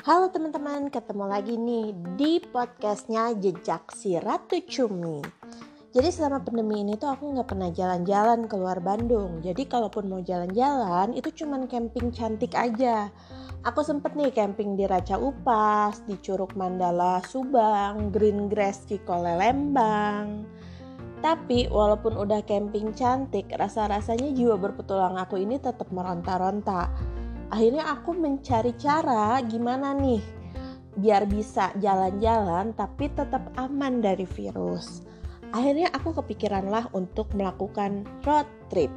Halo teman-teman, ketemu lagi nih di podcastnya Jejak si Ratu Cumi. Jadi selama pandemi ini tuh aku nggak pernah jalan-jalan keluar Bandung. Jadi kalaupun mau jalan-jalan itu cuman camping cantik aja. Aku sempet nih camping di Raca Upas, di Curug Mandala Subang, Green Grass Cikole Lembang. Tapi walaupun udah camping cantik, rasa-rasanya jiwa berpetualang aku ini tetap meronta-ronta akhirnya aku mencari cara gimana nih biar bisa jalan-jalan tapi tetap aman dari virus. Akhirnya aku kepikiran lah untuk melakukan road trip.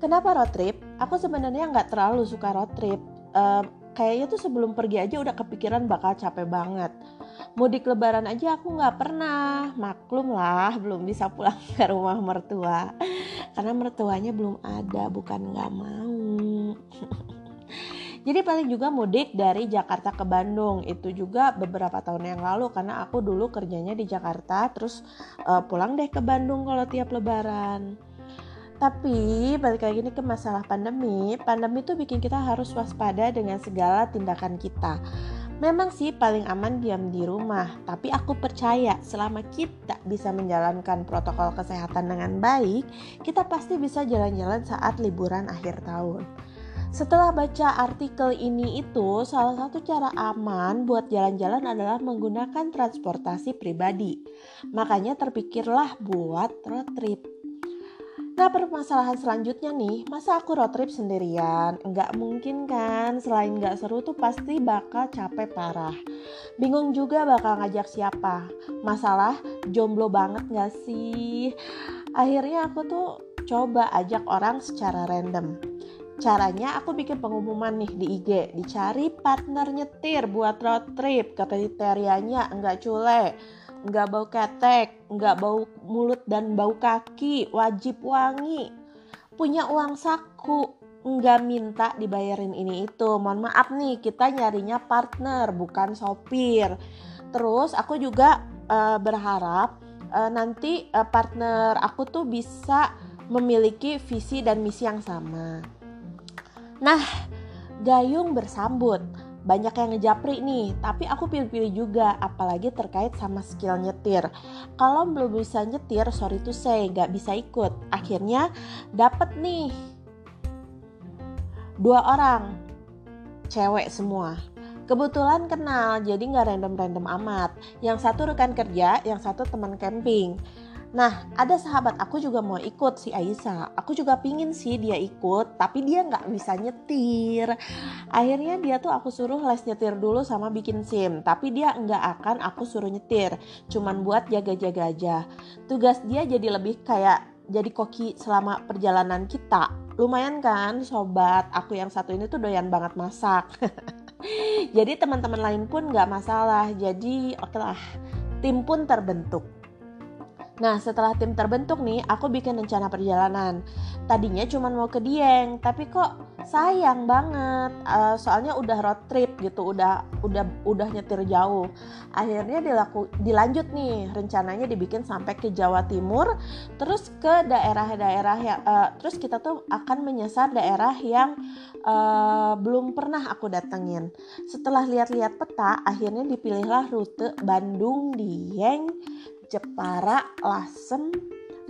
Kenapa road trip? Aku sebenarnya nggak terlalu suka road trip. Uh, kayaknya tuh sebelum pergi aja udah kepikiran bakal capek banget. Mudik lebaran aja aku nggak pernah. Maklum lah, belum bisa pulang ke rumah mertua. Karena mertuanya belum ada, bukan nggak mau. Jadi paling juga mudik dari Jakarta ke Bandung itu juga beberapa tahun yang lalu karena aku dulu kerjanya di Jakarta terus uh, pulang deh ke Bandung kalau tiap lebaran. Tapi balik lagi ini ke masalah pandemi, pandemi itu bikin kita harus waspada dengan segala tindakan kita. Memang sih paling aman diam di rumah, tapi aku percaya selama kita bisa menjalankan protokol kesehatan dengan baik, kita pasti bisa jalan-jalan saat liburan akhir tahun. Setelah baca artikel ini itu, salah satu cara aman buat jalan-jalan adalah menggunakan transportasi pribadi. Makanya terpikirlah buat road trip. Nah permasalahan selanjutnya nih, masa aku road trip sendirian? Nggak mungkin kan, selain nggak seru tuh pasti bakal capek parah. Bingung juga bakal ngajak siapa. Masalah jomblo banget nggak sih? Akhirnya aku tuh coba ajak orang secara random Caranya aku bikin pengumuman nih di IG, dicari partner nyetir buat road trip. Kriterianya enggak cule, enggak bau ketek, enggak bau mulut dan bau kaki, wajib wangi. Punya uang saku, enggak minta dibayarin ini itu. Mohon maaf nih, kita nyarinya partner bukan sopir. Terus aku juga uh, berharap uh, nanti uh, partner aku tuh bisa memiliki visi dan misi yang sama. Nah, Gayung bersambut. Banyak yang ngejapri nih, tapi aku pilih-pilih juga, apalagi terkait sama skill nyetir. Kalau belum bisa nyetir, sorry to say, gak bisa ikut. Akhirnya dapet nih dua orang, cewek semua. Kebetulan kenal, jadi nggak random-random amat. Yang satu rekan kerja, yang satu teman camping. Nah, ada sahabat aku juga mau ikut si Aisyah. Aku juga pingin sih dia ikut, tapi dia nggak bisa nyetir. Akhirnya dia tuh aku suruh les nyetir dulu sama bikin SIM, tapi dia nggak akan aku suruh nyetir, cuman buat jaga-jaga aja. Tugas dia jadi lebih kayak jadi koki selama perjalanan kita. Lumayan kan sobat, aku yang satu ini tuh doyan banget masak. jadi teman-teman lain pun nggak masalah. Jadi oke lah, tim pun terbentuk. Nah setelah tim terbentuk nih aku bikin rencana perjalanan. Tadinya cuma mau ke Dieng tapi kok sayang banget. Uh, Soalnya udah road trip gitu udah udah udah nyetir jauh. Akhirnya dilaku, dilanjut nih rencananya dibikin sampai ke Jawa Timur Terus ke daerah-daerah yang uh, Terus kita tuh akan menyasar daerah yang uh, belum pernah aku datengin. Setelah lihat-lihat peta akhirnya dipilihlah rute Bandung Dieng Jepara, Lasem,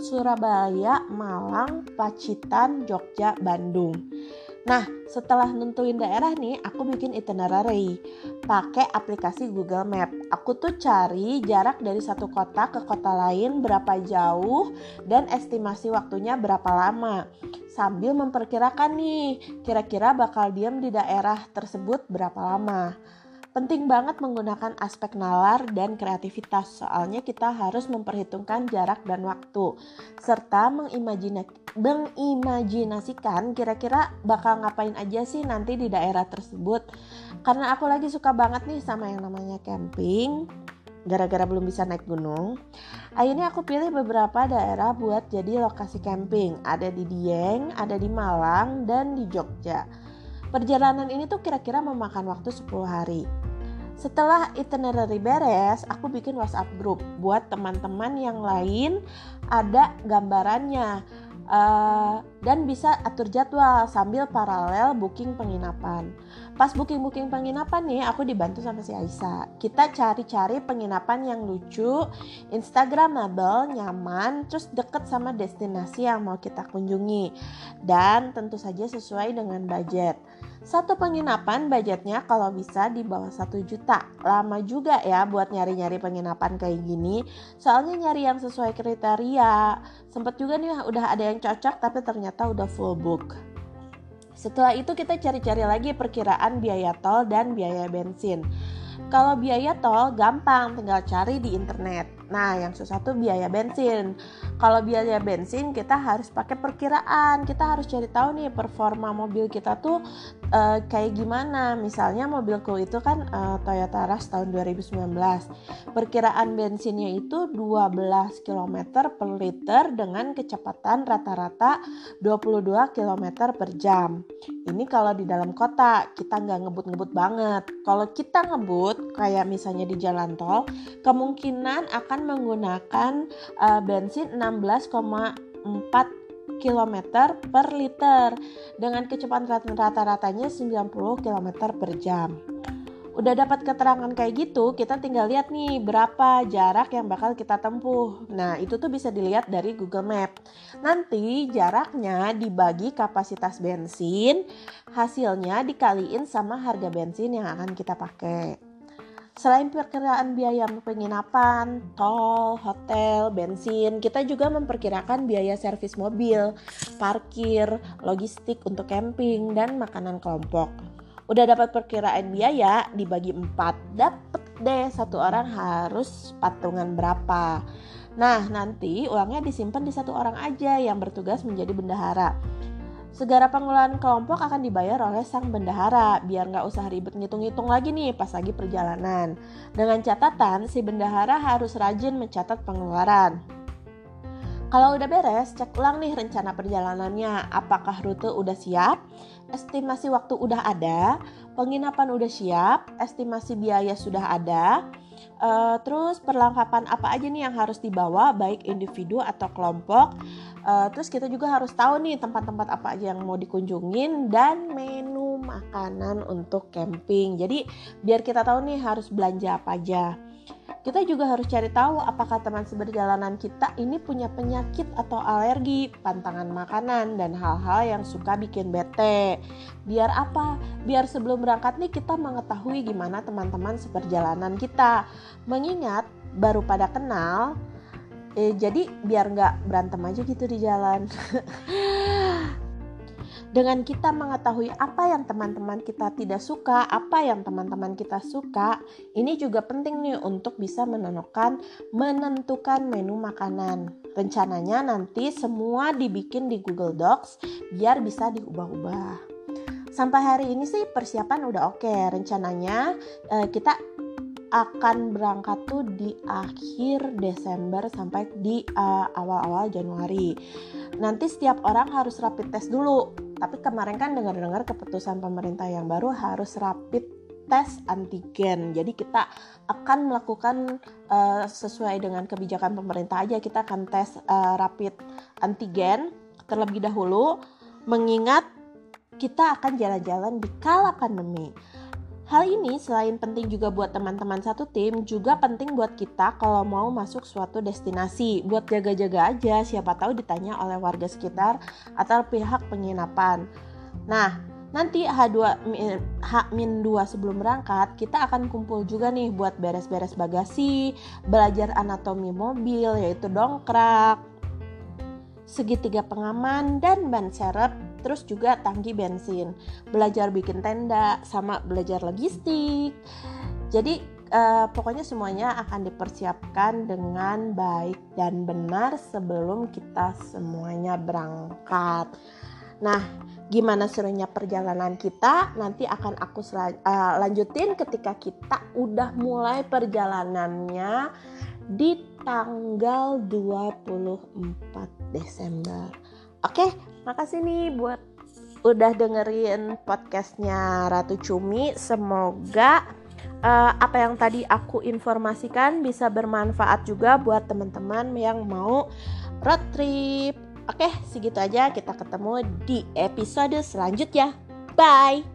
Surabaya, Malang, Pacitan, Jogja, Bandung. Nah, setelah nentuin daerah nih, aku bikin itinerary pakai aplikasi Google Map. Aku tuh cari jarak dari satu kota ke kota lain berapa jauh dan estimasi waktunya berapa lama. Sambil memperkirakan nih, kira-kira bakal diam di daerah tersebut berapa lama. Penting banget menggunakan aspek nalar dan kreativitas, soalnya kita harus memperhitungkan jarak dan waktu, serta mengimajinasikan kira-kira bakal ngapain aja sih nanti di daerah tersebut. Karena aku lagi suka banget nih sama yang namanya camping, gara-gara belum bisa naik gunung. Akhirnya aku pilih beberapa daerah buat jadi lokasi camping. Ada di Dieng, ada di Malang, dan di Jogja. Perjalanan ini tuh kira-kira memakan waktu 10 hari. Setelah itinerary beres, aku bikin WhatsApp group buat teman-teman yang lain ada gambarannya. Uh, dan bisa atur jadwal sambil paralel booking penginapan. Pas booking-booking penginapan nih, aku dibantu sama si Aisyah. Kita cari-cari penginapan yang lucu, instagramable, nyaman, terus deket sama destinasi yang mau kita kunjungi. Dan tentu saja sesuai dengan budget. Satu penginapan budgetnya kalau bisa di bawah satu juta. Lama juga ya buat nyari-nyari penginapan kayak gini. Soalnya nyari yang sesuai kriteria. Sempet juga nih udah ada yang cocok tapi ternyata udah full book. Setelah itu kita cari-cari lagi perkiraan biaya tol dan biaya bensin. Kalau biaya tol gampang tinggal cari di internet. Nah, yang susah tuh biaya bensin. Kalau biaya bensin kita harus pakai perkiraan. Kita harus cari tahu nih performa mobil kita tuh uh, kayak gimana. Misalnya mobilku itu kan uh, Toyota Rush tahun 2019. Perkiraan bensinnya itu 12 km per liter dengan kecepatan rata-rata 22 km per jam. Ini kalau di dalam kota kita nggak ngebut-ngebut banget. Kalau kita ngebut kayak misalnya di jalan tol, kemungkinan akan akan menggunakan uh, bensin 16,4 km per liter dengan kecepatan rata-ratanya 90 km per jam. Udah dapat keterangan kayak gitu, kita tinggal lihat nih berapa jarak yang bakal kita tempuh. Nah, itu tuh bisa dilihat dari Google Map. Nanti jaraknya dibagi kapasitas bensin, hasilnya dikaliin sama harga bensin yang akan kita pakai. Selain perkiraan biaya penginapan, tol, hotel, bensin, kita juga memperkirakan biaya servis mobil, parkir, logistik untuk camping, dan makanan kelompok. Udah dapat perkiraan biaya dibagi empat, dapet deh satu orang harus patungan berapa. Nah, nanti uangnya disimpan di satu orang aja yang bertugas menjadi bendahara. Segara pengelolaan kelompok akan dibayar oleh sang bendahara biar nggak usah ribet ngitung-ngitung lagi nih pas lagi perjalanan. Dengan catatan si bendahara harus rajin mencatat pengeluaran. Kalau udah beres, cek ulang nih rencana perjalanannya. Apakah rute udah siap? Estimasi waktu udah ada, penginapan udah siap, estimasi biaya sudah ada, Uh, terus perlengkapan apa aja nih yang harus dibawa baik individu atau kelompok. Uh, terus kita juga harus tahu nih tempat-tempat apa aja yang mau dikunjungin dan menu makanan untuk camping. Jadi biar kita tahu nih harus belanja apa aja. Kita juga harus cari tahu apakah teman seberjalanan kita ini punya penyakit atau alergi, pantangan makanan, dan hal-hal yang suka bikin bete. Biar apa? Biar sebelum berangkat nih kita mengetahui gimana teman-teman seperjalanan kita. Mengingat baru pada kenal, eh, jadi biar nggak berantem aja gitu di jalan. Dengan kita mengetahui apa yang teman-teman kita tidak suka, apa yang teman-teman kita suka, ini juga penting nih untuk bisa menentukan menentukan menu makanan. Rencananya nanti semua dibikin di Google Docs biar bisa diubah-ubah. Sampai hari ini sih persiapan udah oke. Rencananya eh, kita akan berangkat tuh di akhir Desember sampai di uh, awal-awal Januari. Nanti setiap orang harus rapid test dulu tapi kemarin kan dengar-dengar keputusan pemerintah yang baru harus rapid tes antigen. Jadi kita akan melakukan uh, sesuai dengan kebijakan pemerintah aja kita akan tes uh, rapid antigen terlebih dahulu mengingat kita akan jalan-jalan di kala pandemi. Hal ini selain penting juga buat teman-teman satu tim, juga penting buat kita kalau mau masuk suatu destinasi. Buat jaga-jaga aja, siapa tahu ditanya oleh warga sekitar atau pihak penginapan. Nah, nanti H2 H-2 sebelum berangkat, kita akan kumpul juga nih buat beres-beres bagasi, belajar anatomi mobil yaitu dongkrak, segitiga pengaman dan ban serep terus juga tangki bensin, belajar bikin tenda, sama belajar logistik. Jadi uh, pokoknya semuanya akan dipersiapkan dengan baik dan benar sebelum kita semuanya berangkat. Nah, gimana serunya perjalanan kita nanti akan aku uh, lanjutin ketika kita udah mulai perjalanannya di tanggal 24 Desember. Oke, makasih nih buat udah dengerin podcastnya Ratu Cumi. Semoga uh, apa yang tadi aku informasikan bisa bermanfaat juga buat teman-teman yang mau road trip Oke, segitu aja. Kita ketemu di episode selanjutnya. Bye.